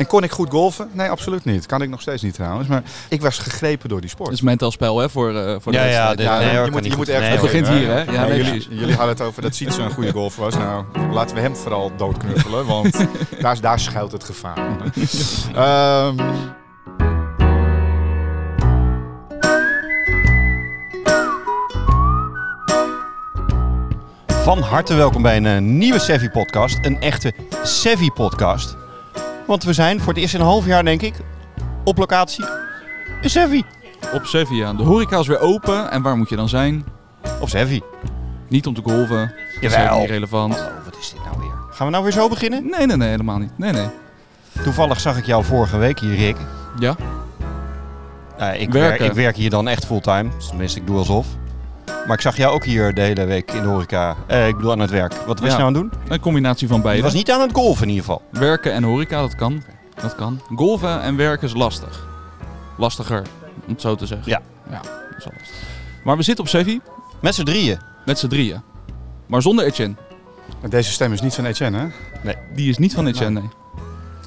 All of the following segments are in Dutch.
En kon ik goed golfen? Nee, absoluut niet. Kan ik nog steeds niet trouwens. Maar ik was gegrepen door die sport. Het is mentaal spel hè, voor, uh, voor de Ja, ja, Ja, nee, je moet- je moet goed. ergens Nee, Het begint hier, hè? Ja, nee, jullie, precies. jullie hadden het over dat Sietse een goede golfer was. Nou, laten we hem vooral doodknuffelen, want daar, daar schuilt het gevaar. Ehm Van harte welkom bij een eh, nieuwe Sevi podcast. Een echte Sevi podcast. Want we zijn voor het eerst in een half jaar, denk ik, op locatie in Sevi. Op Sevilla. De horeca is weer open. En waar moet je dan zijn? Op Sevi. Niet om te golven. Dat is niet relevant. Oh, wat is dit nou weer? Gaan we nou weer zo beginnen? Nee, nee, nee, helemaal niet. Nee, nee. Toevallig zag ik jou vorige week hier, Rick. Ja? Eh, ik, werk, ik werk hier dan echt fulltime. Tenminste, ik doe alsof. Maar ik zag jou ook hier de hele week in de horeca. Eh, ik bedoel aan het werk. Wat was Ja. je nou aan het doen? Een combinatie van Je beide. was niet aan het golfen in ieder geval. Werken en horeca, dat kan. Dat kan. Golven en werken is lastig. Lastiger, om het zo te zeggen. Ja. Ja, dat is wel lastig. Maar we zitten op Sevi Met z'n drieën. met z'n drieën. Maar zonder Etienne. deze stem is niet van Etienne, hè? Die is niet van Etienne, nee.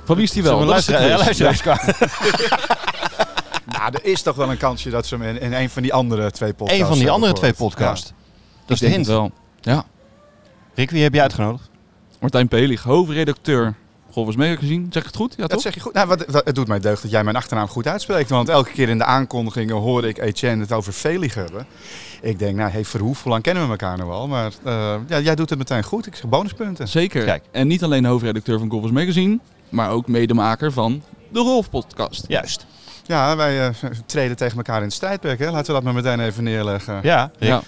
Van wie is die wel? Zullen we Dat is de luisteren- quiz. ja, er is toch wel een kansje dat ze hem in, in een van die andere twee podcasts Een van die andere twee podcasts. Dat is de hint. wel. Ja. Rick, wie heb je uitgenodigd? Martijn Pelig, hoofdredacteur Golfers Magazine. Zeg ik het goed? Ja, Dat toch? zeg je goed. Nou, wat, wat- het doet mij deugd dat jij mijn achternaam goed uitspreekt. Want elke keer in de aankondigingen hoor ik Etienne het over Velig hebben. Ik denk, nou, hey, Verhoef, hoe lang kennen we elkaar nou al? Maar eh, ja, jij doet het meteen goed. Ik zeg bonuspunten. Zeker. Kijk. En niet alleen hoofdredacteur van Golfers Magazine, maar ook medemaker van de Rolf podcast. Juist. Ja, wij eh, treden tegen elkaar in het strijdperk. Hè? Laten we dat maar meteen even neerleggen. Ja. Ja.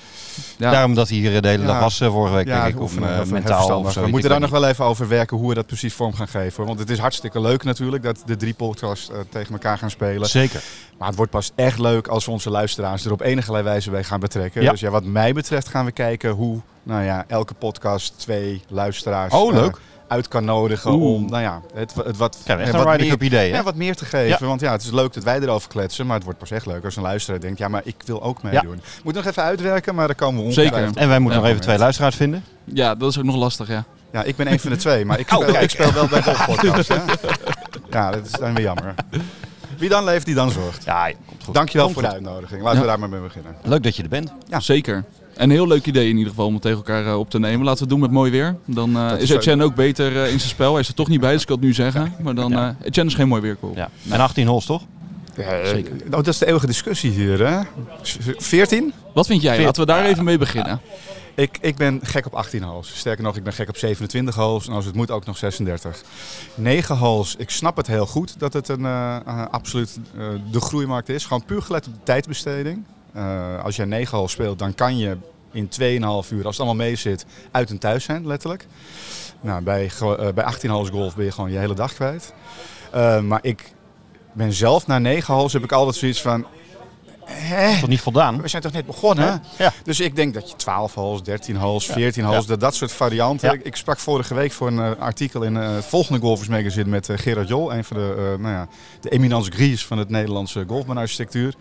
Ja. Daarom dat hij hier de hele Ja. dag was eh, vorige week, Ja, denk ik. Of eh, heel mentaal of zo. We moeten daar nog wel even over werken hoe we dat precies vorm gaan geven. hoor. Want het is hartstikke leuk natuurlijk dat de drie podcasts eh, tegen elkaar gaan spelen. Zeker. Maar het wordt pas echt leuk als we onze luisteraars er op enige wijze bij gaan betrekken. Ja. Dus ja, wat mij betreft gaan we kijken hoe nou ja, elke podcast twee luisteraars Oh, eh, leuk. Uit kan nodigen Oeh. om nou ja, het, het wat, echt een wat, meer, idee, ja, wat meer te geven. Want ja, het is leuk dat wij erover kletsen, maar het wordt pas echt leuk als een luisteraar denkt, ja, maar ik wil ook meedoen. Moet nog even uitwerken, maar daar komen we Zeker. ongetwijfeld En wij moeten Ja, nog even twee luisteraars vinden. Ja, dat is ook nog lastig, ja. Ja, ik ben een van de twee, maar ik Oh, speel, kijk. ik speel wel bij de podcast. Hè? Ja, dat is dan weer jammer. Wie dan leeft, die dan zorgt. Ja, komt goed. Dankjewel Komt voor de uitnodiging. Laten Ja. we daar maar mee beginnen. Leuk dat je er bent. Ja. Zeker. Een heel leuk idee in ieder geval om het tegen elkaar eh, op te nemen. Laten we het doen met mooi weer. Dan eh, is is Etienne ook beter eh, in zijn spel. Hij is er toch niet bij, dus ik kan het nu zeggen. Maar dan, eh Etienne is geen mooi weerkool. Ja. En 18 holes, toch? Ja, Zeker. Oh, dat is de eeuwige discussie hier, hè? 14? Wat vind jij? Laten we daar even mee beginnen. Ik, ik ben gek op 18 holes. Sterker nog, ik ben gek op 27 holes. En als het moet ook nog 36. 9 holes, ik snap het heel goed dat het een eh, eh, absoluut eh, de groeimarkt is. Gewoon puur gelet op de tijdbesteding. Eh, als jij 9 holes speelt, dan kan je in 2,5 uur, als het allemaal mee zit, uit en thuis zijn, letterlijk. Nou, bij, eh, bij 18 holes golf ben je gewoon je hele dag kwijt. Eh, maar ik ben zelf na 9 holes heb ik altijd zoiets van... Hè? Toch niet voldaan? We zijn toch net begonnen? Ja. Dus ik denk dat je 12 holes, 13 holes, 14 holes, dat, dat soort varianten. Ik, ik sprak vorige week voor een eh, artikel in eh, het volgende Golfers Magazine met eh, Gerard Jol, een van de, nou ja, de eminence gris van het Nederlandse golfbaanarchitectuur.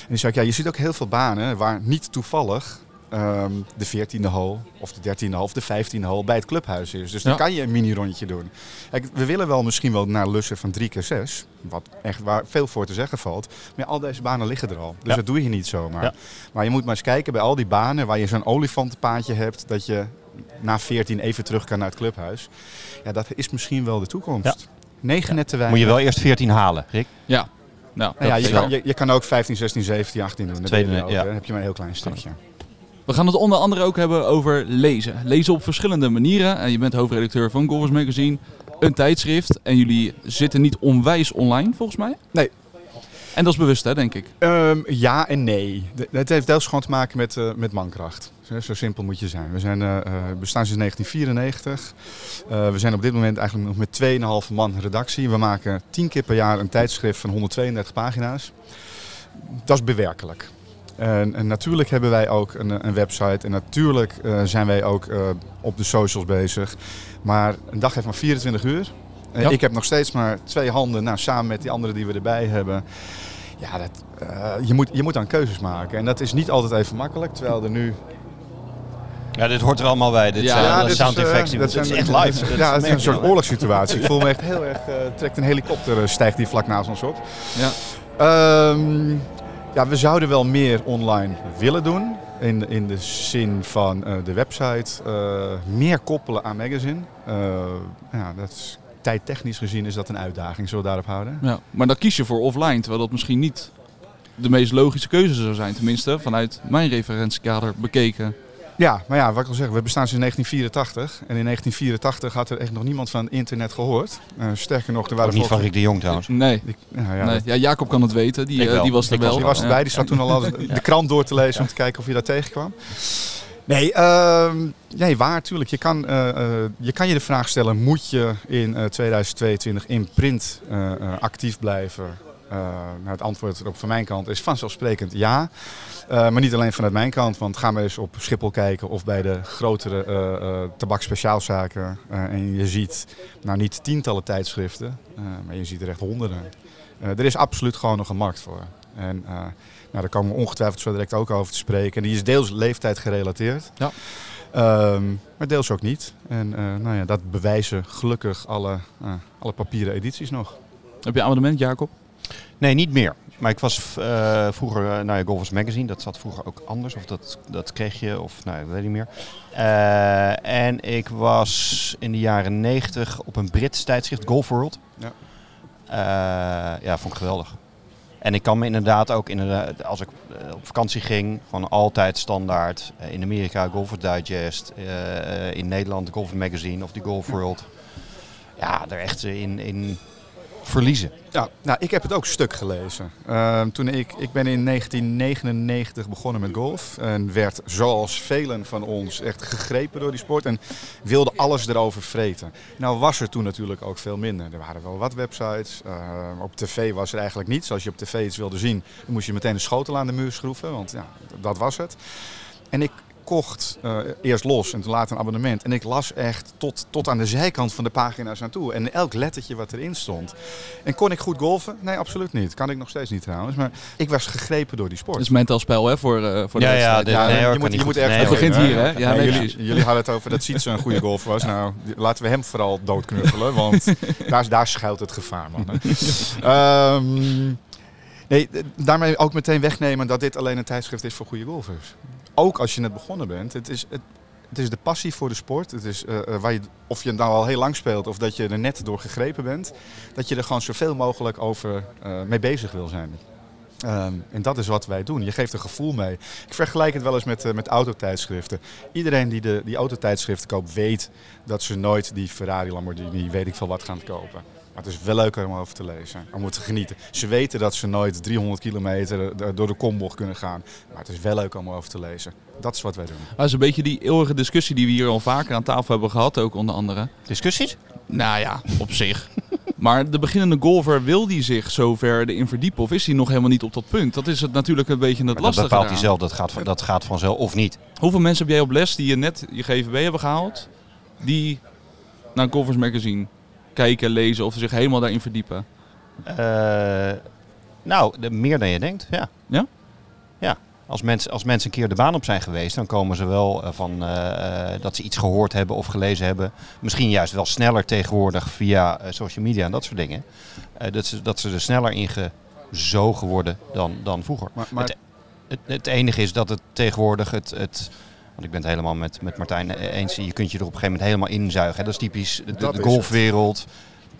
En die zei ook, ja, je ziet ook heel veel banen waar niet toevallig ehm, de 14e hole of de 13e hole of de 15e hole bij het clubhuis is. Dus dan Ja. kan je een mini-rondje doen. Kijk, we willen wel misschien wel naar lussen van 3 keer 6, wat echt waar veel voor te zeggen valt. Maar al deze banen liggen er al. Dus Ja. dat doe je niet zomaar. Ja. Maar je moet maar eens kijken bij al die banen waar je zo'n olifantenpaadje hebt, dat je na 14 even terug kan naar het clubhuis. Ja, dat is misschien wel de toekomst. 9 net te weinig. Moet je wel eerst 14 halen, Rick. Ja. Nou, Nou ja, dat je, is wel- kan, je, je kan ook 15, 16, 17, 18 doen. Dat Tweede, doe je ook, ja. Dan heb je maar een heel klein stukje. We gaan het onder andere ook hebben over lezen. Lezen op verschillende manieren. En je bent hoofdredacteur van Golfers Magazine, een tijdschrift. En jullie zitten niet onwijs online, volgens mij. Nee. En dat is bewust, hè, denk ik. Ehm, ja en nee. Het heeft deels gewoon te maken met, eh, met mankracht. Zo, simpel moet je zijn. We zijn, eh, eh, bestaan sinds 1994. Eh, we zijn op dit moment eigenlijk nog met 2,5 man redactie. We maken 10 keer per jaar een tijdschrift van 132 pagina's. Dat is bewerkelijk. En, en natuurlijk hebben wij ook een, een website en natuurlijk eh, zijn wij ook eh, op de socials bezig. Maar een dag heeft maar 24 uur. Ja. Ik heb nog steeds maar twee handen, nou, samen met die anderen die we erbij hebben. Ja, dat, eh, je, moet, je moet dan keuzes maken. En dat is niet altijd even makkelijk. Terwijl er nu Ja, dit hoort er allemaal bij. Dit Ja, zijn ja, dit sound is, effects. dat zijn- is echt live. Dat ja, het is een soort oorlogssituatie. Ik voel me echt heel erg... eh, trekt een helikopter, stijgt die vlak naast ons op. Ja. Ehm, ja, we zouden wel meer online willen doen. In, in de zin van eh, de website. eh, meer koppelen aan magazine. Eh, ja, dat is, tijdtechnisch gezien is dat een uitdaging. Zullen we daarop houden? Ja, maar dan kies je voor offline, terwijl dat misschien niet de meest logische keuze zou zijn. Tenminste, vanuit mijn referentiekader bekeken. Ja, maar ja, wat ik al zeg, we bestaan sinds 1984. En in 1984 had er echt nog niemand van internet gehoord. Eh, sterker nog, er Ook waren niet van Rick de Jong trouwens. Nee. die- ja, ja, nee. dat- Ja, Jacob kan het weten, die, eh, die was er was- wel. Die was Ja. erbij, die zat toen al de krant door te lezen om te kijken of je daar tegenkwam. Nee, ehm, nee waar natuurlijk. Je kan, eh, eh, je kan je de vraag stellen, moet je in eh, 2022 in print eh, eh, actief blijven? Eh, nou, het antwoord erop van mijn kant is vanzelfsprekend ja. Eh, maar niet alleen vanuit mijn kant, want ga maar eens op Schiphol kijken of bij de grotere eh tabakspeciaalzaken. En je ziet nou niet tientallen tijdschriften, maar je ziet er echt honderden. Er is absoluut gewoon nog een markt voor. En nou, daar komen we ongetwijfeld zo direct ook over te spreken. En die is deels leeftijd gerelateerd. Ja. Ehm, maar deels ook niet. En nou ja, dat bewijzen gelukkig alle, alle papieren edities nog. Heb je abonnement, Jacob? Nee, niet meer. Maar ik was eh, vroeger uh, naar Golfers Magazine. Dat zat vroeger ook anders. Of dat, dat kreeg je, of nou, ik weet niet meer. Uh, en ik was in de jaren 90 op een Brits tijdschrift, Golf World. Ja. Ja, vond ik geweldig. En ik kan me inderdaad ook, inderdaad, als ik op vakantie ging, van altijd standaard. In Amerika Golfer Digest, in Nederland de Golf Magazine of de Golf World. Ja, er echt in, in verliezen. Ja, nou, ik heb het ook stuk gelezen. Uh, toen ik, ik ben in 1999 begonnen met golf en werd zoals velen van ons echt gegrepen door die sport en wilde alles erover vreten. Nou was er toen natuurlijk ook veel minder. Er waren wel wat websites. Uh, op tv was er eigenlijk niets. Als je op tv iets wilde zien, dan moest je meteen een schotel aan de muur schroeven, want ja, dat was het. En ik kocht uh, eerst los en toen later een abonnement. En ik las echt tot, tot aan de zijkant van de pagina's aan toe. En elk lettertje wat erin stond. En kon ik goed golfen? Nee, absoluut niet. Kan ik nog steeds niet trouwens. Maar ik was gegrepen door die sport. Het is mentaal spel hè, voor, uh, voor de ja, wedstrijd. Ja, ja, nee, je moet, je moet ergens nee, Het begint hier, hè? Ja, nee, jullie, jullie hadden het over dat Sietse een goede golfer was. Nou, laten we hem vooral doodknuffelen. Want daar, daar schuilt het gevaar, man. um, Nee, daarmee ook meteen wegnemen dat dit alleen een tijdschrift is voor goede golfers. Ook als je net begonnen bent. Het is, het, het is de passie voor de sport. Het is, uh, waar je, of je nou al heel lang speelt of dat je er net door gegrepen bent. Dat je er gewoon zoveel mogelijk over uh, mee bezig wil zijn. Um, en dat is wat wij doen. Je geeft een gevoel mee. Ik vergelijk het wel eens met, met autotijdschriften. Iedereen die de, die autotijdschriften koopt weet dat ze nooit die Ferrari, Lamborghini, weet ik veel wat gaan kopen. Maar het is wel leuk om over te lezen, om te genieten. Ze weten dat ze nooit 300 kilometer door de kombocht kunnen gaan. Maar het is wel leuk om over te lezen. Dat is wat wij doen. Dat is een beetje die eeuwige discussie die we hier al vaker aan tafel hebben gehad, ook onder andere. Discussies? Nou ja, op zich. Maar de beginnende golfer, wil die zich zover erin verdiepen? Of is hij nog helemaal niet op dat punt? Dat is het natuurlijk een beetje het lastige Dat bepaalt hij zelf, dat gaat, van, dat gaat vanzelf of niet. Hoeveel mensen heb jij op les die je net je GVB hebben gehaald, die naar Golfers Magazine kijken, lezen of zich helemaal daarin verdiepen? Uh, nou, de, meer dan je denkt, ja. Ja? Ja. Als mensen, als mensen een keer de baan op zijn geweest, dan komen ze wel uh, van uh, dat ze iets gehoord hebben of gelezen hebben. Misschien juist wel sneller tegenwoordig via uh, social media en dat soort dingen. dat, ze, dat ze er sneller in gezogen worden dan, dan vroeger. Maar, maar... Het, het, het, enige is dat het tegenwoordig het, het want ik ben het helemaal met, met Martijn eens. Je kunt je er op een gegeven moment helemaal inzuigen. Hè. Dat is typisch de, de, de golfwereld.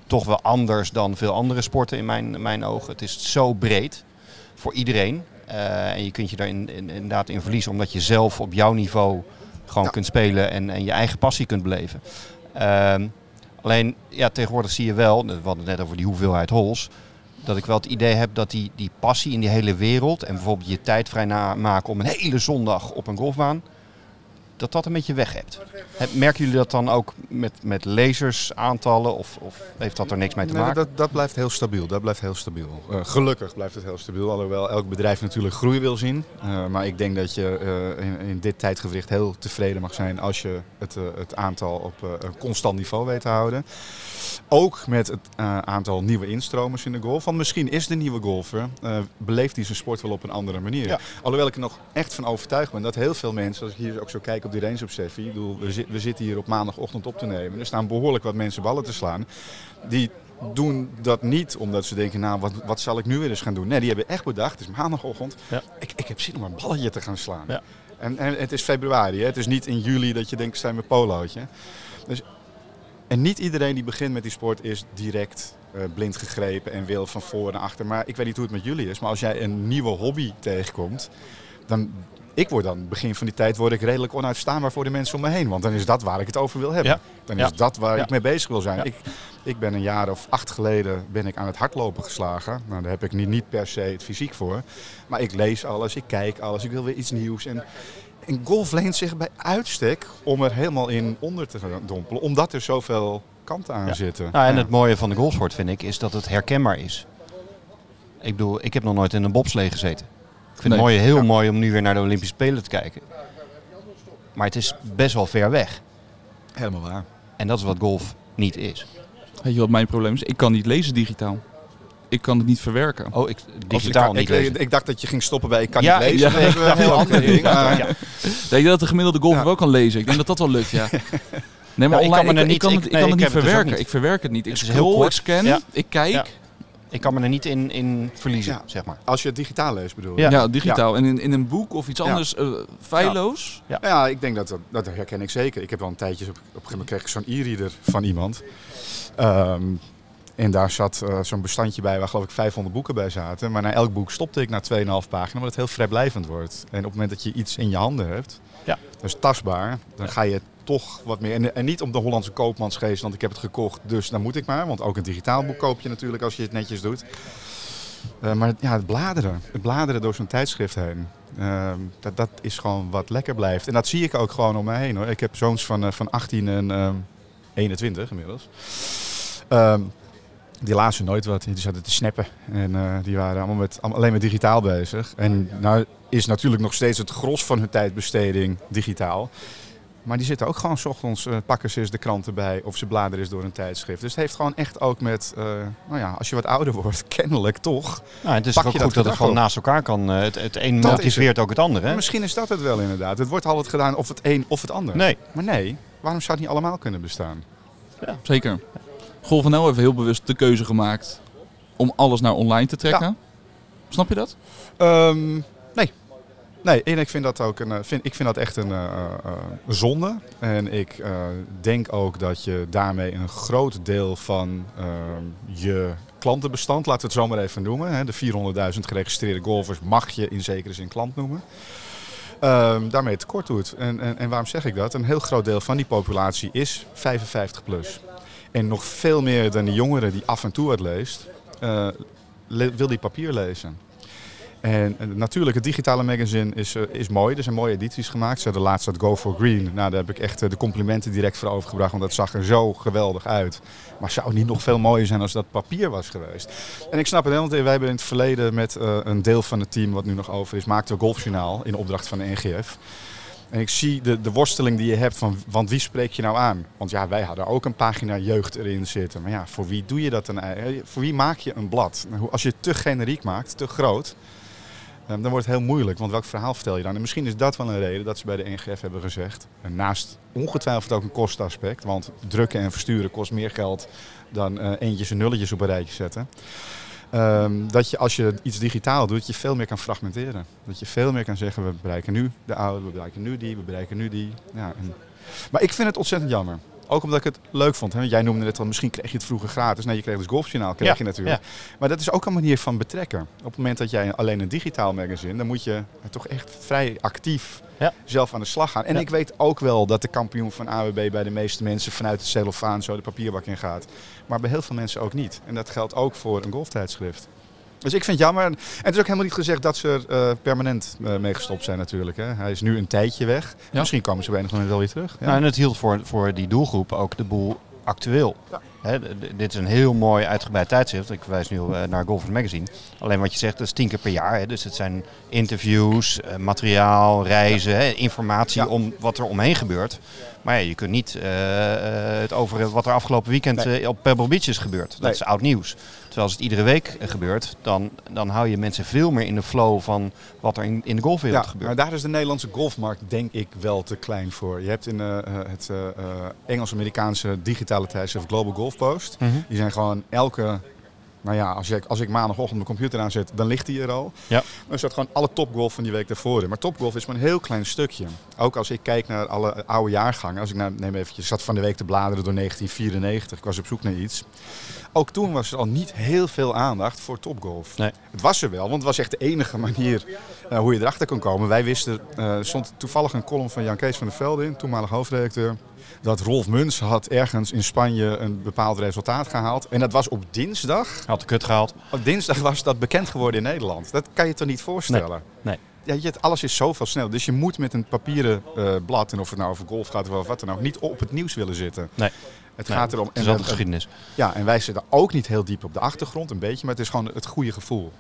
Toch wel anders dan veel andere sporten in mijn, mijn ogen. Het is zo breed voor iedereen. Uh, en je kunt je daar in, in, inderdaad in verliezen. Omdat je zelf op jouw niveau gewoon ja. kunt spelen. En, en je eigen passie kunt beleven. Uh, alleen ja, tegenwoordig zie je wel. We hadden het net over die hoeveelheid holes. Dat ik wel het idee heb dat die, die passie in die hele wereld. En bijvoorbeeld je tijd vrij maken om een hele zondag op een golfbaan dat dat een beetje weg hebt. Merken jullie dat dan ook met, met lezersaantallen of, of heeft dat er niks mee te nee, maken? Dat, dat blijft heel stabiel. Dat blijft heel stabiel. Uh, gelukkig blijft het heel stabiel. Alhoewel elk bedrijf natuurlijk groei wil zien. Uh, maar ik denk dat je uh, in, in, dit tijdgewricht heel tevreden mag zijn als je het, het aantal op een constant niveau weet te houden. Ook met het aantal nieuwe instromers in de golf. Want misschien is de nieuwe golfer, beleeft hij zijn sport wel op een andere manier. Ja. Alhoewel ik er nog echt van overtuigd ben dat heel veel mensen, als ik hier ook zo kijk op die range obsessie. Bedoel, we, we zitten hier op maandagochtend op te nemen. Er staan behoorlijk wat mensen ballen te slaan. Die doen dat niet omdat ze denken, nou, wat, wat zal ik nu weer eens gaan doen? Nee, die hebben echt bedacht, het is maandagochtend. Ja. Ik, ik heb zin om een balletje te gaan slaan. Ja. En, en het is februari, hè? het is niet in juli dat je denkt, zijn mijn polootje. Dus, en niet iedereen die begint met die sport is direct eh, blind gegrepen en wil van voor naar achter. Maar ik weet niet hoe het met jullie is, maar als jij een nieuwe hobby tegenkomt, dan... Ik word dan, begin van die tijd, word ik redelijk onuitstaanbaar voor de mensen om me heen. Want dan is dat waar ik het over wil hebben. Ja. Dan Ja. is dat waar Ja. ik mee bezig wil zijn. Ja. Ik, ik ben een jaar of acht geleden ben ik aan het hardlopen geslagen. Nou, daar heb ik niet, niet per se het fysiek voor. Maar ik lees alles, ik kijk alles, ik wil weer iets nieuws. En, en golf leent zich bij uitstek om er helemaal in onder te dompelen. Omdat er zoveel kanten aan Ja. zitten. Nou, en Ja. het mooie van de golfsport vind ik is dat het herkenbaar is. Ik bedoel, ik heb nog nooit in een bobslee gezeten. Vind Nee. het mooi, heel Ja. mooi om nu weer naar de Olympische Spelen te kijken. Maar het is best wel ver weg. Helemaal waar. En dat is wat golf niet is. Weet je wat mijn probleem is? Ik kan niet lezen digitaal. Ik kan het niet verwerken. Oh, ik, digitaal ik, niet ik, lezen. ik dacht dat je ging stoppen bij ik kan Ja, niet lezen. ja. Dat een heel ding. maar- Ja. Denk je dat de gemiddelde golfer Ja. wel kan lezen? Ik denk dat dat wel lukt, ja. Nee, maar ik online, kan me ik, kan ik- het, ik nee, kan het ik niet het dus verwerken. niet. Ik verwerk het niet. Ik heel scroll, ik scan, Ja. ik kijk. Ik kan me er niet in, in verliezen, Ja. zeg maar. Als je het digitaal leest bedoel je? Ja. digitaal. En in, in een boek of iets Ja. anders, eh feilloos. Ja, ik denk dat, dat dat herken ik zeker. Ik heb wel een tijdje, op, op een gegeven moment kreeg ik zo'n e-reader van iemand. Ehm, en daar zat eh, zo'n bestandje bij waar geloof ik 500 boeken bij zaten. Maar na elk boek stopte ik na 2,5 pagina, omdat het heel vrijblijvend wordt. En op het moment dat je iets in je handen hebt, Ja. dat is tastbaar, dan ga je toch wat meer. En, en niet om de Hollandse koopmansgeest, want ik heb het gekocht, dus dan moet ik maar. Want ook een digitaal boek koop je natuurlijk als je het netjes doet. Eh, maar ja, het bladeren, het bladeren door zo'n tijdschrift heen, ehm, dat, dat is gewoon wat lekker blijft. En dat zie ik ook gewoon om me heen hoor. Ik heb zoons van, eh, van 18 en ehm 21 inmiddels. Ehm, die lazen nooit wat, die zaten te snappen. En eh, die waren allemaal met, alleen met digitaal bezig. En nou is natuurlijk nog steeds het gros van hun tijdbesteding digitaal. Maar die zitten ook gewoon 's ochtends, eh, pakken ze eens de kranten bij of ze bladeren eens door een tijdschrift. Dus het heeft gewoon echt ook met, eh, nou ja, als je wat ouder wordt, kennelijk toch. Nou, het is ook je goed dat dat het gewoon op? naast elkaar kan. eh, Het, het een Dat motiveert ook het andere. hè? Misschien is dat het wel inderdaad. Het wordt altijd gedaan of het een of het ander. Nee. Maar nee, waarom zou het niet allemaal kunnen bestaan? Zeker. Golf NL heeft heel bewust de keuze gemaakt om alles naar online te trekken. Snap je dat? Ehm, nee. Ik vind dat ook een, eh, vind, ik vind dat echt een eh, eh, zonde. En ik denk ook dat je daarmee een groot deel van je klantenbestand, laten we het zo maar even noemen. Hè, de 400.000 geregistreerde golfers mag je in zekere zin klant noemen. ehm, daarmee tekort doet. En, en, en waarom zeg ik dat? Een heel groot deel van die populatie is 55 plus. En nog veel meer dan de jongeren die af en toe wat leest, le- wil die papier lezen. En, natuurlijk, het digitale magazine is, eh, is mooi. Er zijn mooie edities gemaakt. Ze hadden laatst dat Go for Green. Nou, daar heb ik echt eh, de complimenten direct voor overgebracht. Want dat zag er zo geweldig uit. Maar zou het niet nog veel mooier zijn als dat papier was geweest? En ik snap het, want wij hebben in het verleden met eh, een deel van het team wat nu nog over is, maakten we Golfjournaal in opdracht van de NGF. En ik zie de, de worsteling die je hebt van, want wie spreek je nou aan? Want ja, wij hadden ook een pagina jeugd erin zitten. Maar ja, voor wie doe je dat dan? Voor wie maak je een blad? Nou, Als je het te generiek maakt, te groot, dan wordt het heel moeilijk, want welk verhaal vertel je dan? En misschien is dat wel een reden dat ze bij de NGF hebben gezegd. En naast ongetwijfeld ook een kostaspect, want drukken en versturen kost meer geld dan eh, eentjes en nulletjes op een rijtje zetten. Ehm, dat je als je iets digitaal doet, je veel meer kan fragmenteren. Dat je veel meer kan zeggen, we bereiken nu de oude, we bereiken nu die, we bereiken nu die. Ja, en... Maar ik vind het ontzettend jammer. Ook omdat ik het leuk vond. Hè? Jij noemde het al, misschien kreeg je het vroeger gratis. Nee, je kreeg dus Golfjournaal, kreeg Ja, je natuurlijk. Maar dat is ook een manier van betrekken. Op het moment dat jij alleen een digitaal magazine, dan moet je toch echt vrij actief Ja. zelf aan de slag gaan. En ik weet ook wel dat de kampioen van AWB bij de meeste mensen vanuit het cellofaan zo de papierbak in gaat. Maar bij heel veel mensen ook niet. En dat geldt ook voor een golftijdschrift. Dus ik vind het jammer. En het is ook helemaal niet gezegd dat ze er eh, permanent eh, mee gestopt zijn natuurlijk. Hè. Hij is nu een tijdje weg. Ja. Misschien komen ze op enig moment wel weer terug. Ja. Nou, en het hield voor, voor die doelgroep ook de boel actueel. Ja. Hè, dit is een heel mooi uitgebreid tijdschrift. Ik verwijs nu eh, naar Golfers Magazine. Alleen wat je zegt, dat is tien keer per jaar. Hè. Dus het zijn interviews, eh, materiaal, reizen, hè, informatie Ja. om wat er omheen gebeurt. Maar ja, je kunt niet eh, het over wat er afgelopen weekend Nee. op Pebble Beach is gebeurd. Dat Nee. is oud nieuws. Terwijl als het iedere week gebeurt, dan, dan hou je mensen veel meer in de flow van wat er in, in de golfwereld Ja, gebeurt. maar daar is de Nederlandse golfmarkt denk ik wel te klein voor. Je hebt in het Engels-Amerikaanse digitale tijdschrift Global Golf Mhm. Die zijn gewoon elke... Nou ja, als ik, als ik maandagochtend mijn computer aanzet, dan ligt die er al. Ja. Dan staat gewoon alle topgolf van die week daarvoor in. Maar topgolf is maar een heel klein stukje. Ook als ik kijk naar alle oude jaargangen. Als ik nou, neem eventjes, ik zat van de week te bladeren door 1994. Ik was op zoek naar iets. Ook toen was er al niet heel veel aandacht voor topgolf. Nee. Het was er wel, want het was echt de enige manier eh, hoe je erachter kon komen. Wij wisten, eh, er stond toevallig een column van Jan Kees van der Velde in, toenmalig hoofdredacteur. Dat Rolf Muns had ergens in Spanje een bepaald resultaat gehaald. En dat was op dinsdag. Had de kut gehaald. Op dinsdag was dat bekend geworden in Nederland. Dat kan je toch niet voorstellen? Nee. Ja, je, alles is zoveel snel. Dus je moet met een papieren eh, blad, en of het nou over golf gaat of wat dan ook, niet op het nieuws willen zitten. Nee. Het Nee, gaat erom. Het is altijd geschiedenis. ja, en wij zitten ook niet heel diep op de achtergrond, een beetje, maar het is gewoon het goede gevoel.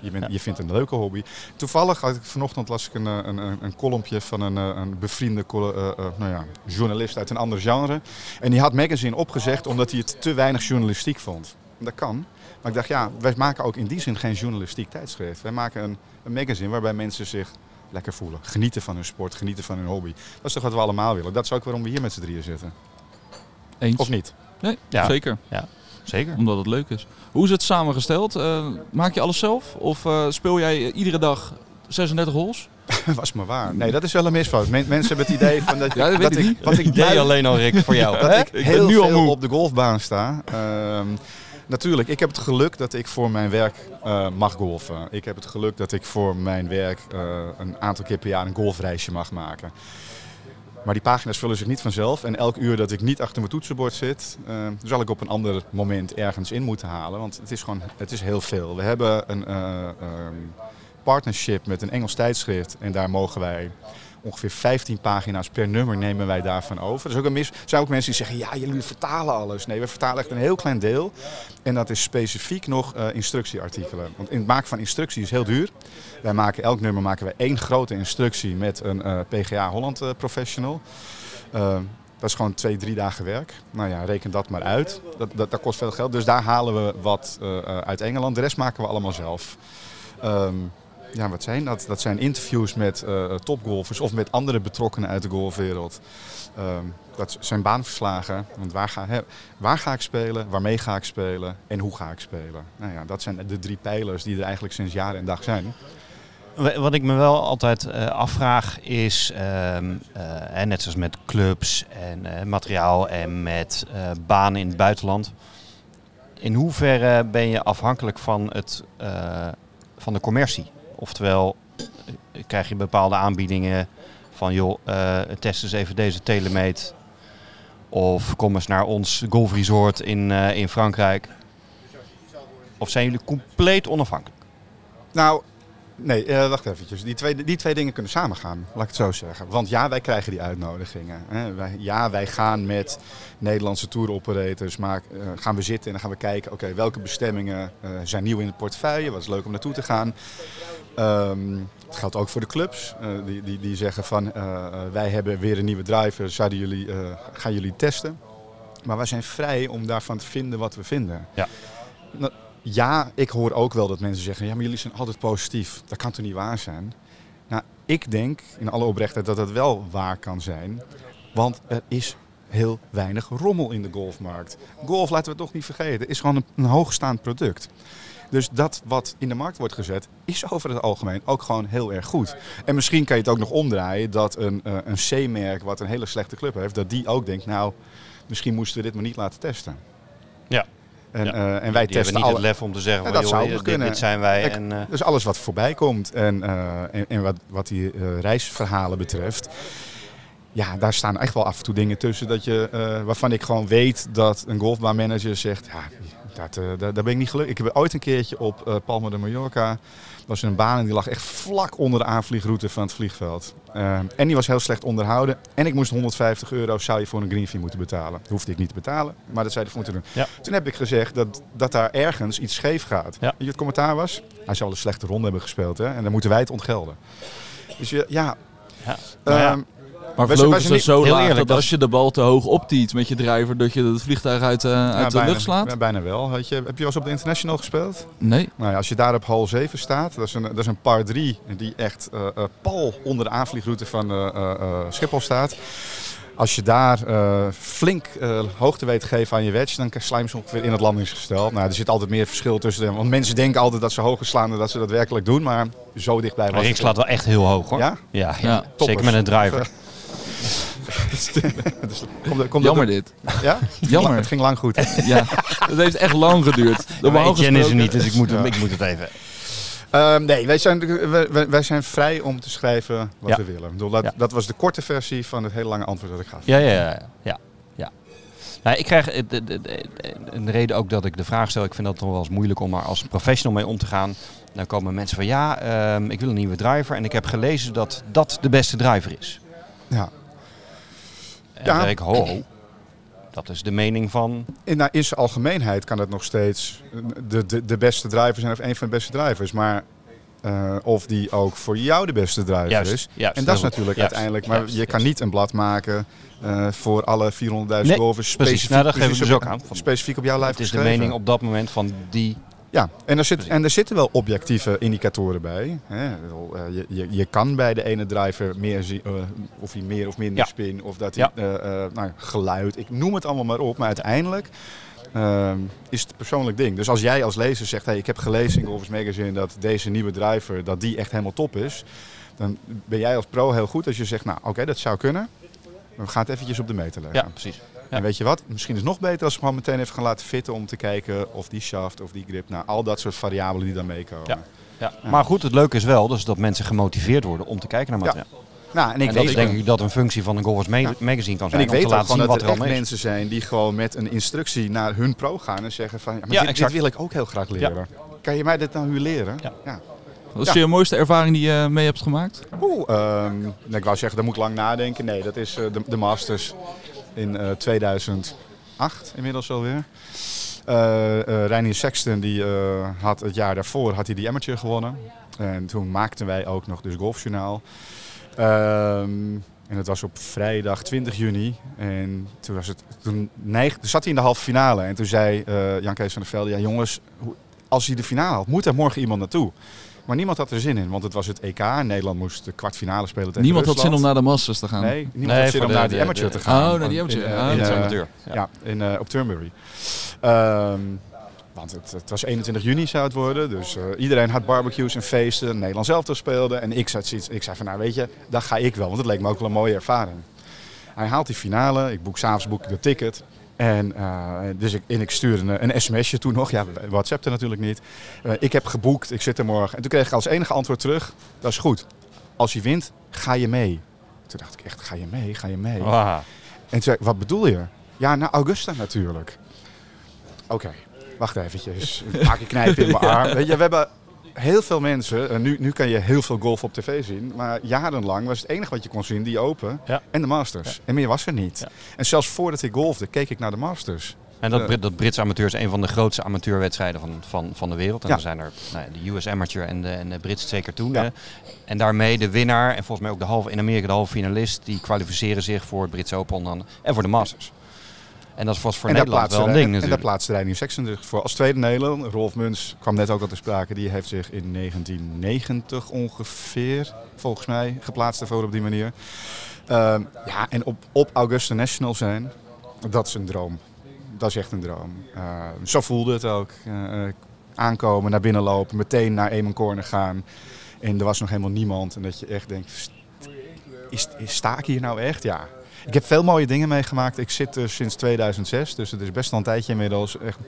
Je, bent, Ja. je vindt een leuke hobby. Toevallig had ik vanochtend las ik een, eh, een, een, een kolompje van een, eh, een bevriende eh, nou ja, journalist uit een ander genre. En die had Magazine opgezegd omdat hij het te weinig journalistiek vond. Dat kan. Maar ik dacht, ja, wij maken ook in die zin geen journalistiek tijdschrift. Wij maken een, een magazine waarbij mensen zich lekker voelen. Genieten van hun sport, genieten van hun hobby. Dat is toch wat we allemaal willen. Dat is ook waarom we hier met z'n drieën zitten. Eens? Of niet? Nee, Ja. zeker. Zeker. Omdat het leuk is. Hoe is het samengesteld? Eh, maak je alles zelf? Of eh, speel jij iedere dag 36 holes? was maar waar. Nee, dat is wel een misfout. Men- mensen hebben het idee van dat, Ja, dat ik niet. want ik Idee alleen al, Rick, voor jou. dat hè? ik heel nu al op de golfbaan sta. Ehm, natuurlijk, ik heb het geluk dat ik voor mijn werk eh, mag golfen. Ik heb het geluk dat ik voor mijn werk een aantal keer per jaar een golfreisje mag maken. Maar die pagina's vullen zich niet vanzelf. En elk uur dat ik niet achter mijn toetsenbord zit, eh, zal ik op een ander moment ergens in moeten halen. Want het is gewoon het is heel veel. We hebben een ehm, partnership met een Engels tijdschrift. En daar mogen wij ongeveer 15 pagina's per nummer nemen wij daarvan over. Er is ook een mis, er zijn ook mensen die zeggen, ja, jullie vertalen alles. Nee, we vertalen echt een heel klein deel. En dat is specifiek nog eh, instructieartikelen. Want het maken van instructie is heel duur. Wij maken elk nummer maken wij één grote instructie met een eh, PGA Holland eh, professional. Dat is gewoon twee, drie dagen werk. Nou ja, reken dat maar uit. Dat, dat, dat kost veel geld. Dus daar halen we wat uit Engeland. De rest maken we allemaal zelf. Ehm, ja, wat zijn dat? Dat zijn interviews met eh, topgolfers of met andere betrokkenen uit de golfwereld. Ehm, dat zijn baanverslagen. Want waar ga, waar ga ik spelen, waarmee ga ik spelen en hoe ga ik spelen? Nou ja, dat zijn de drie pijlers die er eigenlijk sinds jaar en dag zijn. Wa- Wat ik me wel altijd eh, afvraag is, ehm, eh, net zoals met clubs en materiaal en met banen in het buitenland. In hoeverre ben je afhankelijk van, het, van de commercie? Oftewel, eh, krijg je bepaalde aanbiedingen van joh, eh, test eens even deze telemeet. Of kom eens naar ons golfresort in, eh, in Frankrijk. Of zijn jullie compleet onafhankelijk? Nou, nee, wacht eventjes. Die twee, die twee dingen kunnen samengaan, laat ik het zo zeggen. Want ja, wij krijgen die uitnodigingen. Hè. Wij, ja, wij gaan met Nederlandse tour-operators, maar gaan we zitten en dan gaan we kijken, oké, welke bestemmingen zijn nieuw in het portefeuille? Wat is leuk om naartoe te gaan? Ehm, het geldt ook voor de clubs. eh, die, die, die zeggen van, eh, eh, wij hebben weer een nieuwe driver, zouden jullie, gaan jullie testen? Maar wij zijn vrij om daarvan te vinden wat we vinden. Ja. Nou, ja, ik hoor ook wel dat mensen zeggen, ja, maar jullie zijn altijd positief. Dat kan toch niet waar zijn? Nou, ik denk in alle oprechtheid dat dat wel waar kan zijn. Want er is heel weinig rommel in de golfmarkt. Golf, laten we het toch niet vergeten, is gewoon een, een hoogstaand product. Dus dat wat in de markt wordt gezet, is over het algemeen ook gewoon heel erg goed. En misschien kan je het ook nog omdraaien dat een, eh, een C-merk wat een hele slechte club heeft, dat die ook denkt, nou, misschien moesten we dit maar niet laten testen. Ja. En, Ja. eh, en wij Die hebben testen niet alle... het lef om te zeggen Ja, dat joh, zou dit, kunnen. dit zijn wij. Kijk, en, eh, Dus alles wat voorbij komt en, en, en wat, wat die reisverhalen betreft. Ja, daar staan echt wel af en toe dingen tussen dat je, waarvan ik gewoon weet dat een golfbaanmanager zegt... Ja, dat, eh, daar, daar ben ik niet gelukkig. Ik heb ooit een keertje op eh, Palma de Mallorca... was een baan en die lag echt vlak onder de aanvliegroute van het vliegveld. Eh, en die was heel slecht onderhouden. En ik moest 150 euro zou je voor een green fee moeten betalen. Dat hoefde ik niet te betalen, maar dat zei de moeten doen. Ja. Toen heb ik gezegd dat, dat daar ergens iets scheef gaat. Ja. Weet je, het commentaar was, hij zou een slechte ronde hebben gespeeld hè, en dan moeten wij het ontgelden. Dus je, ja, ja. Nou ja, ehm, Maar vlogen ze zo laag eerlijk, dat dat- als je de bal te hoog optiet met je driver, dat je het vliegtuig uit, eh, uit Ja, de bijna, lucht slaat? ja, bijna wel. Weet je, heb je wel eens op de International gespeeld? Nee. Nou ja, als je daar op hal 7 staat, dat is een, dat is een par 3 die echt eh, eh, pal onder de aanvliegroute van eh, eh, eh, Schiphol staat. Als je daar eh, flink eh, hoogte weet te geven aan je wedge, dan slijm je ongeveer in het landingsgestel. Nou, er zit altijd meer verschil tussen. Want mensen denken altijd dat ze hoger slaan dan dat ze dat werkelijk doen. Maar zo dichtbij was Maar het slaat wel echt heel hoog hoor. Ja? Ja, Ja. zeker met een driver. Dus komt er- komt er- Jammer dit. Ja? Jammer. Het ging lang goed. Ja, het heeft echt lang geduurd. Maar Normaal Etienne is er niet, dus ik moet, Ja. ik moet het even. Ehm, nee, wij zijn, wij, zijn vrij om te schrijven wat Ja. we willen. Ik bedoel, dat, Ja. dat was de korte versie van het hele lange antwoord dat ik gaf. Ja, ja, ja. ja, ja. Nou, ik krijg eh, de, de, de- een reden ook dat ik de vraag stel. Ik vind dat toch wel eens moeilijk om er als professional mee om te gaan. Dan komen mensen van ja, ehm, ik wil een nieuwe driver. En ik heb gelezen dat dat de beste driver is. Ja. En Ja. denk ho, ho. Dat is de mening van... In, nou, in zijn algemeenheid kan het nog steeds de, de, de beste driver zijn of een van de beste drivers. Maar eh, of die ook voor jou de beste driver Juist, is. juist, en dat is goed. natuurlijk Juist, uiteindelijk. Maar je kan niet een blad maken eh, voor alle 400.000 Nee, golfers. precies. Specifiek, Nou, dat precies dus op- ook aan. Van- Specifiek op jouw lijf Het is de mening op dat moment van die... Ja, en er, zit, en er zitten wel objectieve indicatoren bij. Eh, Je, je, je kan bij de ene driver meer zien eh, of hij meer of minder Ja. spin of dat hij Ja. eh, nou, geluid, ik noem het allemaal maar op. Maar uiteindelijk ehm, is het persoonlijk ding. Dus als jij als lezer zegt, hey, ik heb gelezen in Golfers Magazine dat deze nieuwe driver dat die echt helemaal top is. Dan ben jij als pro heel goed als je zegt, nou oké, dat zou kunnen. Maar we gaan het eventjes op de meter leggen. Ja, precies. En weet je wat? Misschien is het nog beter als we gewoon meteen even gaan laten fitten om te kijken of die shaft of die grip, nou al dat soort variabelen die dan meekomen. Ja. Ja. Maar goed, het leuke is wel dus dat mensen gemotiveerd worden om te kijken naar Ja. materiaal. Nou, en ik En dat weet is denk ik dat een functie van een Golfers Ma- Ja. Magazine kan en zijn. ik om weet te ook laten zien dat wat er er echt mensen zijn die gewoon met een instructie naar hun pro gaan en zeggen van ja, maar Ja, dit, wil ik ook heel graag leren. Kan je mij dit nou nu leren? Ja. Wat is je mooiste ervaring die je mee hebt gemaakt? Oeh, ehm, nou, ik wou zeggen, daar moet ik lang nadenken. Nee, dat is eh, de, de Masters in eh 2008 inmiddels alweer. Eh eh Reinier Sexton die, eh, had het jaar daarvoor had hij die amateur gewonnen. En toen maakten wij ook nog dus golfjournaal. Ehm, en het was op vrijdag 20 juni. En toen, was het, toen, neig, zat hij in de halve finale. En toen zei eh, Jan Kees van der Velde, ja jongens, als hij de finale haalt, moet er morgen iemand naartoe. Maar niemand had er zin in, want het was het EK. Nederland moest de kwartfinale spelen tegen Niemand had zin om naar de Masters te gaan. Nee, niemand Nee, had zin om de- naar die de- amateur de- te gaan. Oh, naar die amateur. In, eh, Ah, in, Dat eh, amateur. Ja. ja, in, eh, op Turnberry. Ehm, want het, het was 21 juni zou het worden. Dus eh, iedereen had barbecues en feesten. Nederland zelf te speelde. En ik, zat, zoiets- ik zei van nou weet je, daar ga ik wel. Want het leek me ook wel een mooie ervaring. Hij haalt die finale. Ik boek s'avonds boek ik de ticket. En, eh, dus ik, en ik stuur een, een sms'je toen nog. Ja, WhatsApp er natuurlijk niet. Eh, ik heb geboekt, ik zit er morgen. En toen kreeg ik als enige antwoord terug. Dat is goed. Als je wint, ga je mee. Toen dacht ik echt, ga je mee? Ga je mee? Ah. En toen zei ik, wat bedoel je? Ja, naar Augusta natuurlijk. Oké, wacht eventjes. Een paar keer knijpen in mijn arm. Weet je, we hebben heel veel mensen. en nu, nu kan je heel veel golf op tv zien. Maar jarenlang was het enige wat je kon zien die Open Ja. en de Masters. En meer was er niet. Ja. En zelfs voordat ik golfde, keek ik naar de Masters. En dat, Eh. Brit- dat Britse amateur is een van de grootste amateurwedstrijden van, van, van de wereld. En Ja. dan zijn er nou, ja, de US Amateur en de, en de Britse twee keer toen. Hè. En daarmee de winnaar en volgens mij ook de halve, in Amerika de halve finalist, die kwalificeren zich voor het Britse Open dan, en voor de Masters. En dat was voor en Nederland wel een ding En daar plaatste Reinier Sexton zich voor als tweede Nederland. Rolf Muns kwam net ook al te sprake. Die heeft zich in 1990 ongeveer, volgens mij, geplaatst ervoor op die manier. Ehm, ja, en op, op Augusta National zijn, dat is een droom. Dat is echt een droom. Eh, zo voelde het ook. Eh, aankomen, naar binnen lopen, meteen naar Eamon Corner gaan. En er was nog helemaal niemand. En dat je echt denkt, "St- is, is, sta ik hier nou echt? Ja. Ik heb veel mooie dingen meegemaakt. Ik zit er sinds 2006, dus het is best wel een tijdje inmiddels. Echt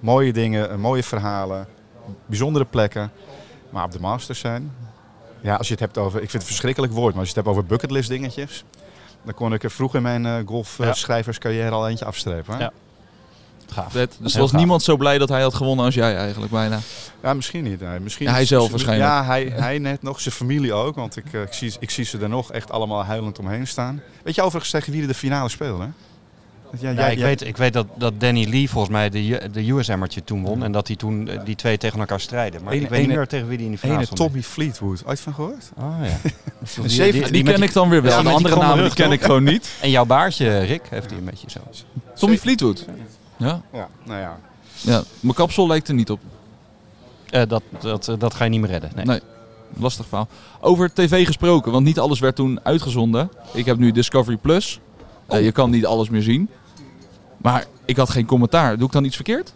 mooie dingen, eh, mooie verhalen, bijzondere plekken. Maar op de Masters zijn, ja, als je het hebt over, ik vind het een verschrikkelijk woord, maar als je het hebt over bucketlist dingetjes, dan kon ik er vroeg in mijn eh golfschrijverscarrière al eentje afstrepen. hè? Ja. Gaaf. Vet. Dus was gaaf. niemand zo blij dat hij had gewonnen als jij eigenlijk bijna. Ja, misschien niet. Nee. Misschien Ja, hij zelf waarschijnlijk. Ja, hij, hij net nog. Zijn familie ook. Want ik, eh, ik, zie, ik zie ze er nog echt allemaal huilend omheen staan. Weet je overigens tegen wie de finale spelen? Ja, Ja, jij- ik, weet, ik weet dat, dat Danny Lee volgens mij de, de US Amateur toen won. En dat die toen eh, die twee tegen elkaar strijden. Maar Ene- ik weet niet meer tegen wie die in de finale stond. Tommy Fleetwood. Ooit van gehoord? Oh ja. Die, ken ik dan weer wel. Ja, de andere kromme namen die rug, ken ik gewoon niet. En jouw baardje, Rick, heeft hij een beetje zo. Tommy Fleetwood. Ja, Ja, nou ja. ja. mijn kapsel lijkt er niet op. Eh, dat, dat, eh, dat ga je niet meer redden. Nee. Nee. Lastig verhaal. Over tv gesproken, want niet alles werd toen uitgezonden. Ik heb nu Discovery Plus. Eh, je kan niet alles meer zien. Maar ik had geen commentaar. Doe ik dan iets verkeerd?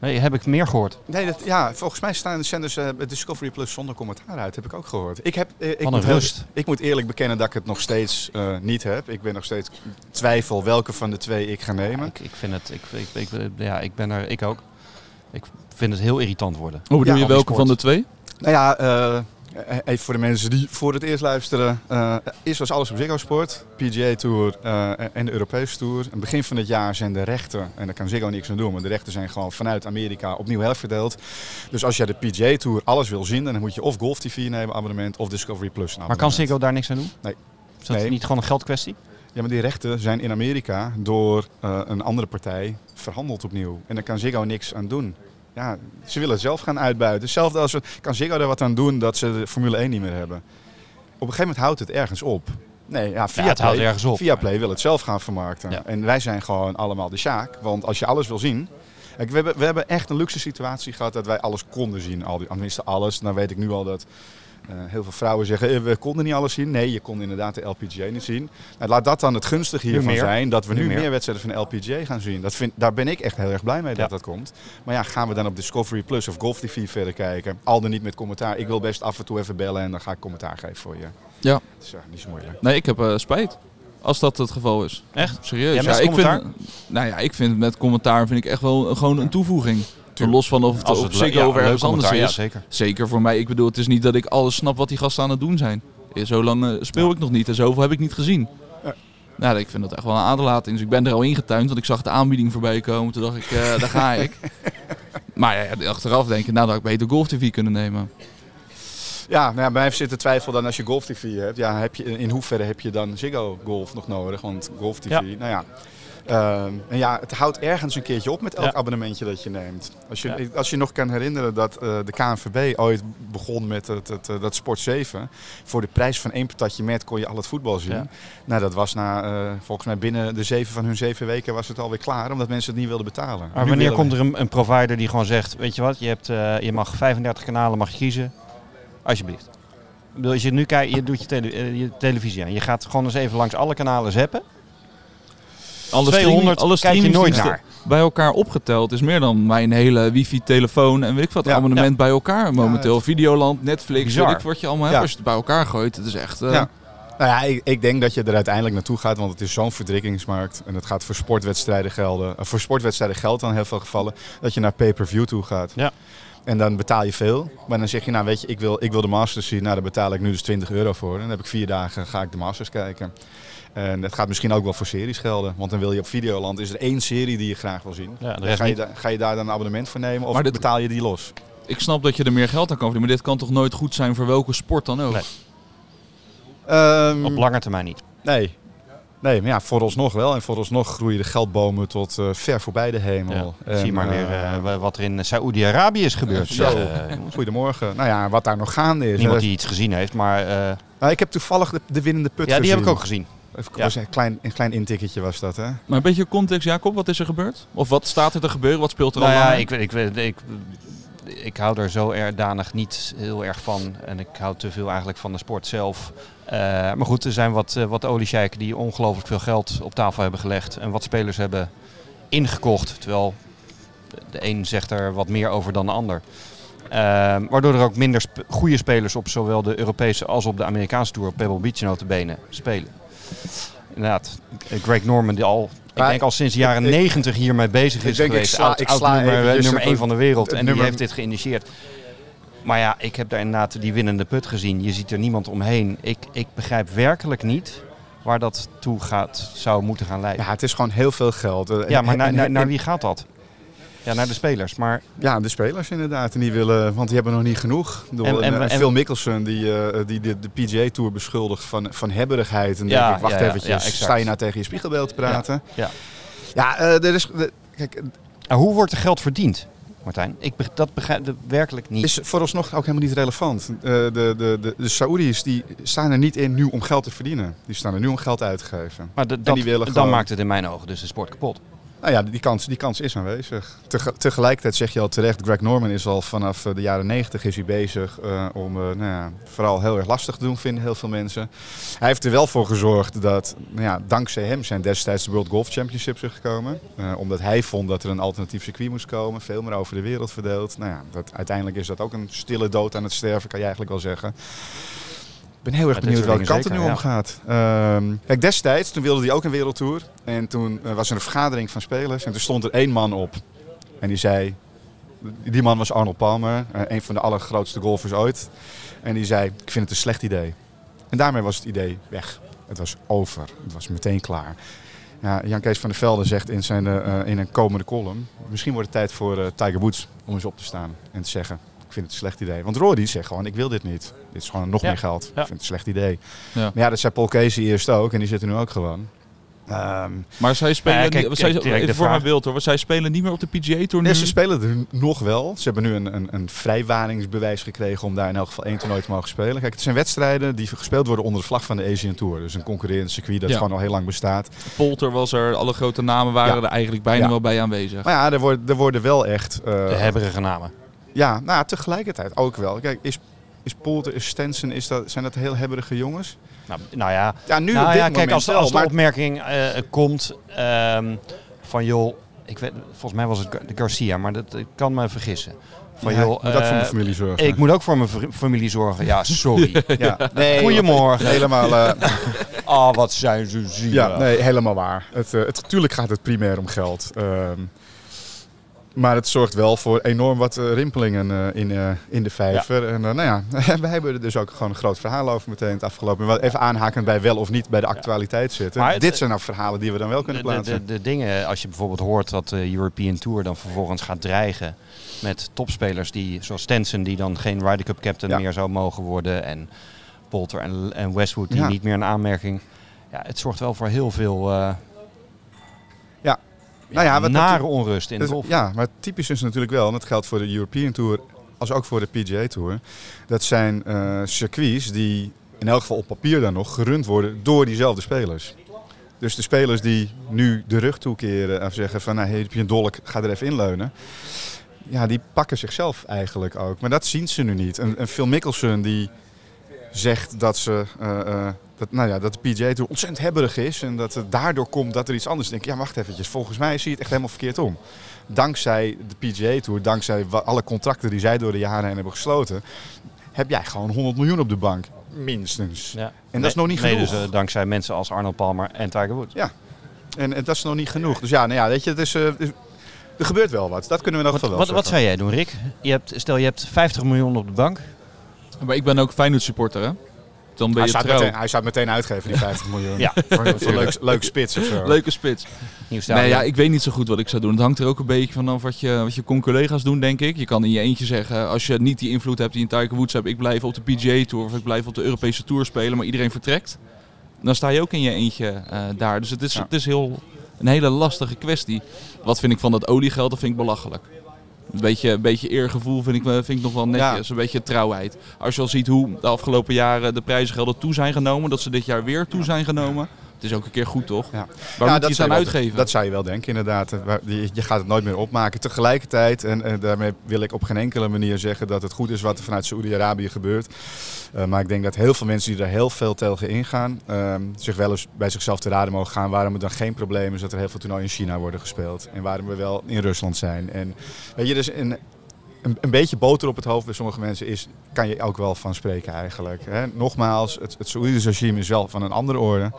Nee, heb ik meer gehoord. Nee, dat, ja, volgens mij staan de zenders eh, Discovery Plus zonder commentaar uit. Heb ik ook gehoord. Ik, heb, eh, ik, een moet heel- rust. ik moet eerlijk bekennen dat ik het nog steeds eh, niet heb. Ik ben nog steeds twijfel welke van de twee ik ga nemen. Ik, ik vind het, ik, ik, ik, ja, ik ben er, ik ook. Ik vind het heel irritant worden. Hoe bedoel Ja, je welke sport. van de twee? Nou ja, eh, even voor de mensen die voor het eerst luisteren. eh eerst was alles op Ziggo Sport. PGA Tour eh, en de Europese Tour. Het begin van het jaar zijn de rechten, en daar kan Ziggo niks aan doen, maar de rechten zijn gewoon vanuit Amerika opnieuw herverdeeld. Dus als jij de PGA Tour alles wil zien, dan moet je of Golf TV nemen abonnement of Discovery Plus Maar kan. Ziggo daar niks aan doen? Nee. Is dat Nee. niet gewoon een geldkwestie? Ja, maar die rechten zijn in Amerika door eh, een andere partij verhandeld opnieuw. En daar kan Ziggo niks aan doen. Ja, ze willen het zelf gaan uitbuiten. Hetzelfde als we, kan Ziggo er wat aan doen dat ze de Formule 1 niet meer hebben. Op een gegeven moment houdt het ergens op. Nee, ja, via het houdt ergens op. Viaplay wil het zelf gaan vermarkten. Ja. En wij zijn gewoon allemaal de Sjaak. Want als je alles wil zien... Kijk, we, hebben, we hebben echt een luxe situatie gehad dat wij alles konden zien. Al die, tenminste alles. Dan weet ik nu al dat eh, heel veel vrouwen zeggen, eh, we konden niet alles zien. Nee, je kon inderdaad de LPGA niet zien. Nou, laat dat dan het gunstige hiervan meer. zijn, dat we Nu meer. meer. wedstrijden van de LPGA gaan zien. Dat vind, daar ben ik echt heel erg blij mee dat Ja. dat komt. Maar ja, gaan we dan op Discovery Plus of Golf TV verder kijken? Al dan niet met commentaar. Ik wil best af en toe even bellen en dan ga ik commentaar geven voor je. Ja. Dat is ja, niet zo moeilijk. Nee, ik heb eh, spijt. Als dat het geval is. Echt? Serieus. Ja, met ik vind, nou ja, ik vind met commentaar vind ik echt wel gewoon een toevoeging. Los van of het Als op het of leuk ergens anders is. Ja, zeker. Zeker voor mij. Ik bedoel, het is niet dat ik alles snap wat die gasten aan het doen zijn. Eh, Zo lang eh, speel ik nog niet en zoveel heb ik niet gezien. Nou, ik vind dat echt wel een aderlating. Dus ik ben er al ingetuind, want ik zag de aanbieding voorbij komen. Toen dacht ik, eh, daar ga ik. Maar ja, achteraf denk ik, nou, dat ik beter Golf TV kunnen nemen. Ja, nou ja, bij mij zit de twijfel dan als je Golf TV hebt. Ja, heb je, in hoeverre heb je dan Ziggo Golf nog nodig? Want Golf TV, Ja. nou ja... ehm, en ja, het houdt ergens een keertje op met elk Ja. abonnementje dat je neemt. Als je, Ja. als je nog kan herinneren dat eh, de KNVB ooit begon met het, het, eh, dat Sport 7. Voor de prijs van één patatje met kon je al het voetbal zien. Ja. Nou, dat was na, eh, volgens mij binnen de zeven van hun zeven weken was het alweer klaar. Omdat mensen het niet wilden betalen. Maar Nu wanneer komt er een, een provider die gewoon zegt, weet je wat, je, hebt, je mag 35 kanalen mag je kiezen, alsjeblieft. Ik bedoel, als je nu kijkt, je doet je, tele- eh, je televisie aan, je gaat gewoon eens even langs alle kanalen zappen. Alle 200 alle kijk je nooit naar. Bij elkaar opgeteld is meer dan mijn hele wifi, telefoon en weet ik wat Ja, abonnement bij elkaar momenteel. Videoland, Netflix, Bizar. weet ik wat je allemaal Ja. hebt. Als je het bij elkaar gooit, het is echt... Ja. Nou ja, ik, ik denk dat je er uiteindelijk naartoe gaat, want het is zo'n verdrukkingsmarkt. En het gaat voor sportwedstrijden gelden. eh, voor sportwedstrijden geldt dan in heel veel gevallen dat je naar pay-per-view toe gaat. Ja. En dan betaal je veel. Maar dan zeg je, nou weet je, ik wil, ik wil de Masters zien. Nou, daar betaal ik nu dus 20 euro voor. En dan heb ik vier dagen, ga ik de Masters kijken. En dat gaat misschien ook wel voor series gelden. Want dan wil je op Videoland, is er één serie die je graag wil zien. Ja, ga, je niet. ga je daar dan een abonnement voor nemen of Maar dit- betaal je die los? Ik snap dat je er meer geld aan kan verdienen, maar dit kan toch nooit goed zijn voor welke sport dan ook? Nee. Ehm, Op lange termijn niet. Nee. Nee, maar ja, vooralsnog wel. En vooralsnog groeien de geldbomen tot eh, ver voorbij de hemel. En, Zie maar eh, weer eh, wa- wat er in Saoedi-Arabië is gebeurd. Zo. Eh, Goedemorgen. Nou ja, wat daar nog gaande is. niemand eh, die iets gezien heeft, maar eh, nou, ik heb toevallig de, de winnende put ja, die heb ik ook gezien. Even, Ja. een, klein, een klein intikketje was dat, hè? Maar een beetje context, Jacob, wat is er gebeurd? Of wat staat er te gebeuren? Wat speelt er Nou al ja, ik, ik, ik, ik, ik hou er zo erdanig niet heel erg van. En ik hou te veel eigenlijk van de sport zelf. Eh, maar goed, er zijn wat, eh, wat die ongelooflijk veel geld op tafel hebben gelegd. En wat spelers hebben ingekocht. Terwijl de een zegt er wat meer over dan de ander. Eh, waardoor er ook minder goede spelers op zowel de Europese als op de Amerikaanse Tour, op Pebble Beach notabene, spelen. Inderdaad, Greg Norman die al, ik denk al sinds de jaren negentig hiermee bezig ik is denk, ik geweest. sla- Oud- ik oud sla nummer, eventjes nummer 1 van de wereld en die heeft dit geïnitieerd. Maar ja, ik heb daar inderdaad die winnende put gezien. Je ziet er niemand omheen. Ik, ik begrijp werkelijk niet waar dat toe gaat, zou moeten gaan leiden. Ja, het is gewoon heel veel geld. Eh, Ja, maar naar, naar, wie gaat dat? Ja, naar de spelers. Maar Ja, de spelers inderdaad. En die willen, want die hebben nog niet genoeg. Ik bedoel, En- Phil Mickelson, die, eh, die de, de PGA Tour beschuldigt van, van hebberigheid. En Ja, denk ik, wacht ja, eventjes, sta je nou tegen je spiegelbeeld te praten? ja. Ja, eh, er is... de- kijk, En hoe wordt er geld verdiend, Martijn? Ik, dat begrijp ik werkelijk niet. is vooralsnog ook helemaal niet relevant. Eh, de, de, de, de Saoedi's die staan er niet in nu om geld te verdienen. Die staan er nu om geld uit te geven. maar de- dat, die willen dan maakt het in mijn ogen dus de sport kapot. Nou ja, die kans, die kans is aanwezig. Tege- tegelijkertijd zeg je al terecht, Greg Norman is al vanaf eh, de jaren 90 is hij bezig eh, om eh, nou ja, vooral heel erg lastig te doen, vinden heel veel mensen. Hij heeft er wel voor gezorgd dat, nou ja, dankzij hem zijn destijds de World Golf Championships er gekomen. Omdat hij vond dat er een alternatief circuit moest komen, veel meer over de wereld verdeeld. Nou ja, dat, uiteindelijk is dat ook een stille dood aan het sterven, kan je eigenlijk wel zeggen. Ik ben heel erg Ja, benieuwd welke kant het nu zeker, om gaat. Ehm, kijk, destijds, toen wilde hij ook een wereldtour. En toen eh, was er een vergadering van spelers. En toen stond er één man op. En die zei... Die man was Arnold Palmer, eh, een van de allergrootste golfers ooit. En die zei, ik vind het een slecht idee. En daarmee was het idee weg. Het was over. Het was meteen klaar. Ja, Jan Kees van der Velde zegt in, zijn, eh, in een komende column... Misschien wordt het tijd voor Tiger Woods om eens op te staan en te zeggen... Ik vind het een slecht idee. Want Rory zegt gewoon, ik wil dit niet. Dit is gewoon nog Ja. meer geld. Ja. Ik vind het een slecht idee. Ja. Maar ja, dat zei Paul Casey eerst ook. En die zit er nu ook gewoon. Ehm, Maar zij spelen, Nou ja, kijk, niet- zij, even voor mijn beeld hoor, zij spelen niet meer op de PGA Tour nu. nee, ze spelen er nog wel. Ze hebben nu een, een, een vrijwaringsbewijs gekregen om daar in elk geval één toernooi te mogen spelen. Kijk, het zijn wedstrijden die gespeeld worden onder de vlag van de Asian Tour. Dus een concurrerend circuit dat Ja. gewoon al heel lang bestaat. Polter was er, alle grote namen waren Ja. er eigenlijk bijna Ja. wel bij aanwezig. Maar ja, er worden, er worden wel echt... eh, De hebberige namen. Ja, nou tegelijkertijd ook wel. Kijk, is, is Poulter, is Stenson, is dat, zijn dat heel hebberige jongens? Nou, nou ja, Ja, nu nou op dit ja kijk, moment als, de- als opmerking eh, komt ehm, van joh, ik weet, volgens mij was het Garcia, maar dat ik kan me vergissen. Van Ja, joh, ik moet ook voor mijn eh, familie zorgen. ik moet ook voor mijn familie zorgen. Ja, sorry. Ja, nee, Goedemorgen. Helemaal, eh, Oh, wat zijn ze zielig. ja, nee, helemaal waar. Het, het, tuurlijk gaat het primair om geld. Ehm, maar het zorgt wel voor enorm wat eh, rimpelingen eh, in, eh, in de vijver. En nou ja, wij hebben er dus ook gewoon een groot verhaal over meteen het afgelopen. Even aanhakend bij wel of niet bij de actualiteit zitten. Maar Dit zijn nou verhalen die we dan wel kunnen plaatsen. de, de dingen, als je bijvoorbeeld hoort dat de European Tour dan vervolgens gaat dreigen met topspelers die, zoals Stenson, die dan geen Ryder Cup captain Ja. meer zou mogen worden. En Polter en, en Westwood, die Ja. niet meer een aanmerking. Ja, het zorgt wel voor heel veel. Nou ja, wat nare onrust in de golf. ja, maar typisch is natuurlijk wel, en dat geldt voor de European Tour als ook voor de PGA Tour. Dat zijn eh, circuits die in elk geval op papier dan nog gerund worden door diezelfde spelers. Dus de spelers die nu de rug toekeren en zeggen van nou, hey, heb je een dolk, ga er even inleunen. Ja, die pakken zichzelf eigenlijk ook. Maar dat zien ze nu niet. En, en Phil Mickelson die zegt dat, ze, eh, eh, dat, nou ja, dat de PGA Tour ontzettend hebberig is. En dat het daardoor komt dat er iets anders is. Denk ik, ja wacht eventjes. Volgens mij zie je het echt helemaal verkeerd om. Dankzij de PGA Tour, dankzij alle contracten die zij door de jaren heen hebben gesloten... heb jij gewoon 100 miljoen op de bank. Minstens. Ja. En dat is nog niet genoeg. dus, eh, dankzij mensen als Arnold Palmer en Tiger Woods. En, en dat is nog niet genoeg. Dus ja, nou ja, weet je, het is, er gebeurt wel wat. Dat kunnen we nog Wat, wel wat, wat zou jij doen, Rick? Je hebt, stel je hebt 50 miljoen op de bank. Maar ik ben ook Feyenoord supporter hè. Dan ben Hij je zou, meteen, hij zou het meteen uitgeven, die 50 miljoen. Ja. Voor leuk, leuk spits of zo. Leuke spits. Nee, ja, ik weet niet zo goed wat ik zou doen. Het hangt er ook een beetje vanaf wat je, wat je con-collega's doen, denk ik. Je kan in je eentje zeggen, als je niet die invloed hebt die een Tiger Woods hebt, ik blijf op de PGA Tour of ik blijf op de Europese Tour spelen, maar iedereen vertrekt. Dan sta je ook in je eentje eh, daar. Dus het is, Ja. het is heel, een hele lastige kwestie. Wat vind ik van dat oliegeld? Dat vind ik belachelijk. Een beetje, een beetje eergevoel vind ik, vind ik nog wel netjes. Een beetje trouwheid. Als je al ziet hoe de afgelopen jaren de prijzengelden toe zijn genomen, dat ze dit jaar weer toe zijn genomen. Het is ook een keer goed, toch? Ja. Waar Ja, je dat het aan je wel- uitgeven? Dat zou je wel denken, inderdaad. Eh, Je, gaat het nooit meer opmaken. Tegelijkertijd, en, en daarmee wil ik op geen enkele manier zeggen dat het goed is wat er vanuit Saoedi-Arabië gebeurt. Eh, maar ik denk dat heel veel mensen die er heel veel tegen ingaan, ehm, zich wel eens bij zichzelf te raden mogen gaan waarom het dan geen probleem is dat er heel veel toernooien in China worden gespeeld. En waarom we wel in Rusland zijn. En weet je, dus een, een, een beetje boter op het hoofd bij sommige mensen is, kan je ook wel van spreken eigenlijk. Hè? Nogmaals, het, het Saoedische regime is wel van een andere orde.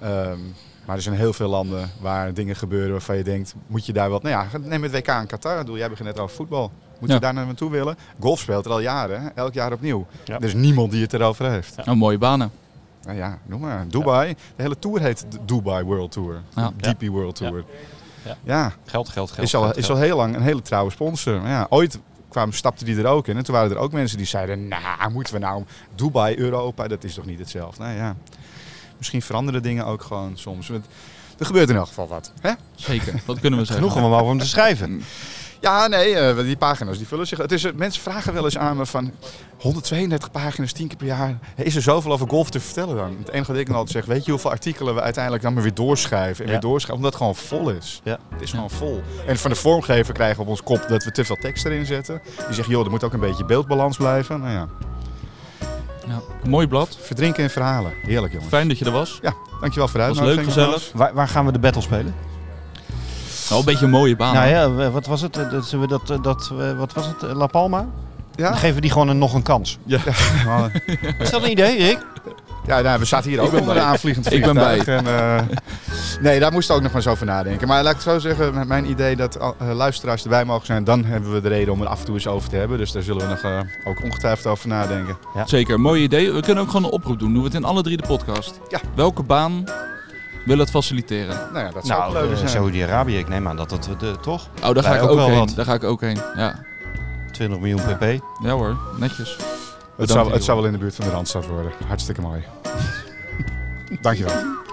Ehm, maar er zijn heel veel landen waar dingen gebeuren waarvan je denkt, moet je daar wel... Nou ja, neem het WK in Qatar. Ik bedoel, jij begint net over voetbal. Moet Ja. je daar naar naartoe willen? Golf speelt er al jaren, hè? elk jaar opnieuw. Ja. Er is niemand die het erover heeft. Nou, mooie banen. Nou ja, noem maar. Dubai. De hele tour heet de Dubai World Tour. Ja. DP World Tour. Ja. Ja, Geld, geld, geld. is, al, geld, is geld. al heel lang een hele trouwe sponsor. Maar ja, ooit kwam, stapte die er ook in. En toen waren er ook mensen die zeiden, nou, moeten we nou Dubai, Europa, dat is toch niet hetzelfde? Nou ja, misschien veranderen dingen ook gewoon soms. Want er gebeurt in elk geval wat. Hè? Zeker, dat kunnen we zeggen. Genoeg om over hem te schrijven. Ja, nee, uh, die pagina's die vullen zich. Het is, uh, mensen vragen wel eens aan me van 132 pagina's, 10 keer per jaar. Is er zoveel over golf te vertellen dan? Het enige wat ik dan altijd zeg, weet je hoeveel artikelen we uiteindelijk dan maar weer doorschrijven en ja. weer doorschrijven, omdat het gewoon vol is. Ja. Het is gewoon vol. En van de vormgever krijgen we op ons kop dat we te veel tekst erin zetten. Die zegt, joh, er moet ook een beetje beeldbalans blijven. Nou ja. Ja, mooi blad. Verdrinken in verhalen. Heerlijk, jongens. Fijn dat je er was. Ja, dankjewel voor de Was leuk, gezellig. Waar, waar gaan we de battle spelen? Nou, een beetje een mooie baan. Nou ja, wat was het? Dat, dat, dat, wat was het? La Palma? Ja? Dan geven we die gewoon een, nog een kans. Ja. Is dat een idee, Rick? Ja, nou, we zaten hier ook onder de aanvliegend Ik ben bij. En, uh, nee, daar moesten we ook nog maar eens over nadenken. Maar laat ik het zo zeggen, met mijn idee dat uh, luisteraars erbij mogen zijn, dan hebben we de reden om er af en toe eens over te hebben. Dus daar zullen we nog uh, ook ongetwijfeld over nadenken. Ja. Zeker, mooi idee. We kunnen ook gewoon een oproep doen. Doen we het in alle drie de podcast. Ja. Welke baan wil het faciliteren? Nou ja, dat zou nou, uh, Saudi-Arabië, ik neem aan dat dat de, toch? Oh, daar ga ik ook, ook heen. Daar ga ik ook heen. Ja. 20 miljoen pp. Ja hoor, netjes. Het zou, het zou wel in de buurt van de Randstad worden. Hartstikke mooi. Dankjewel.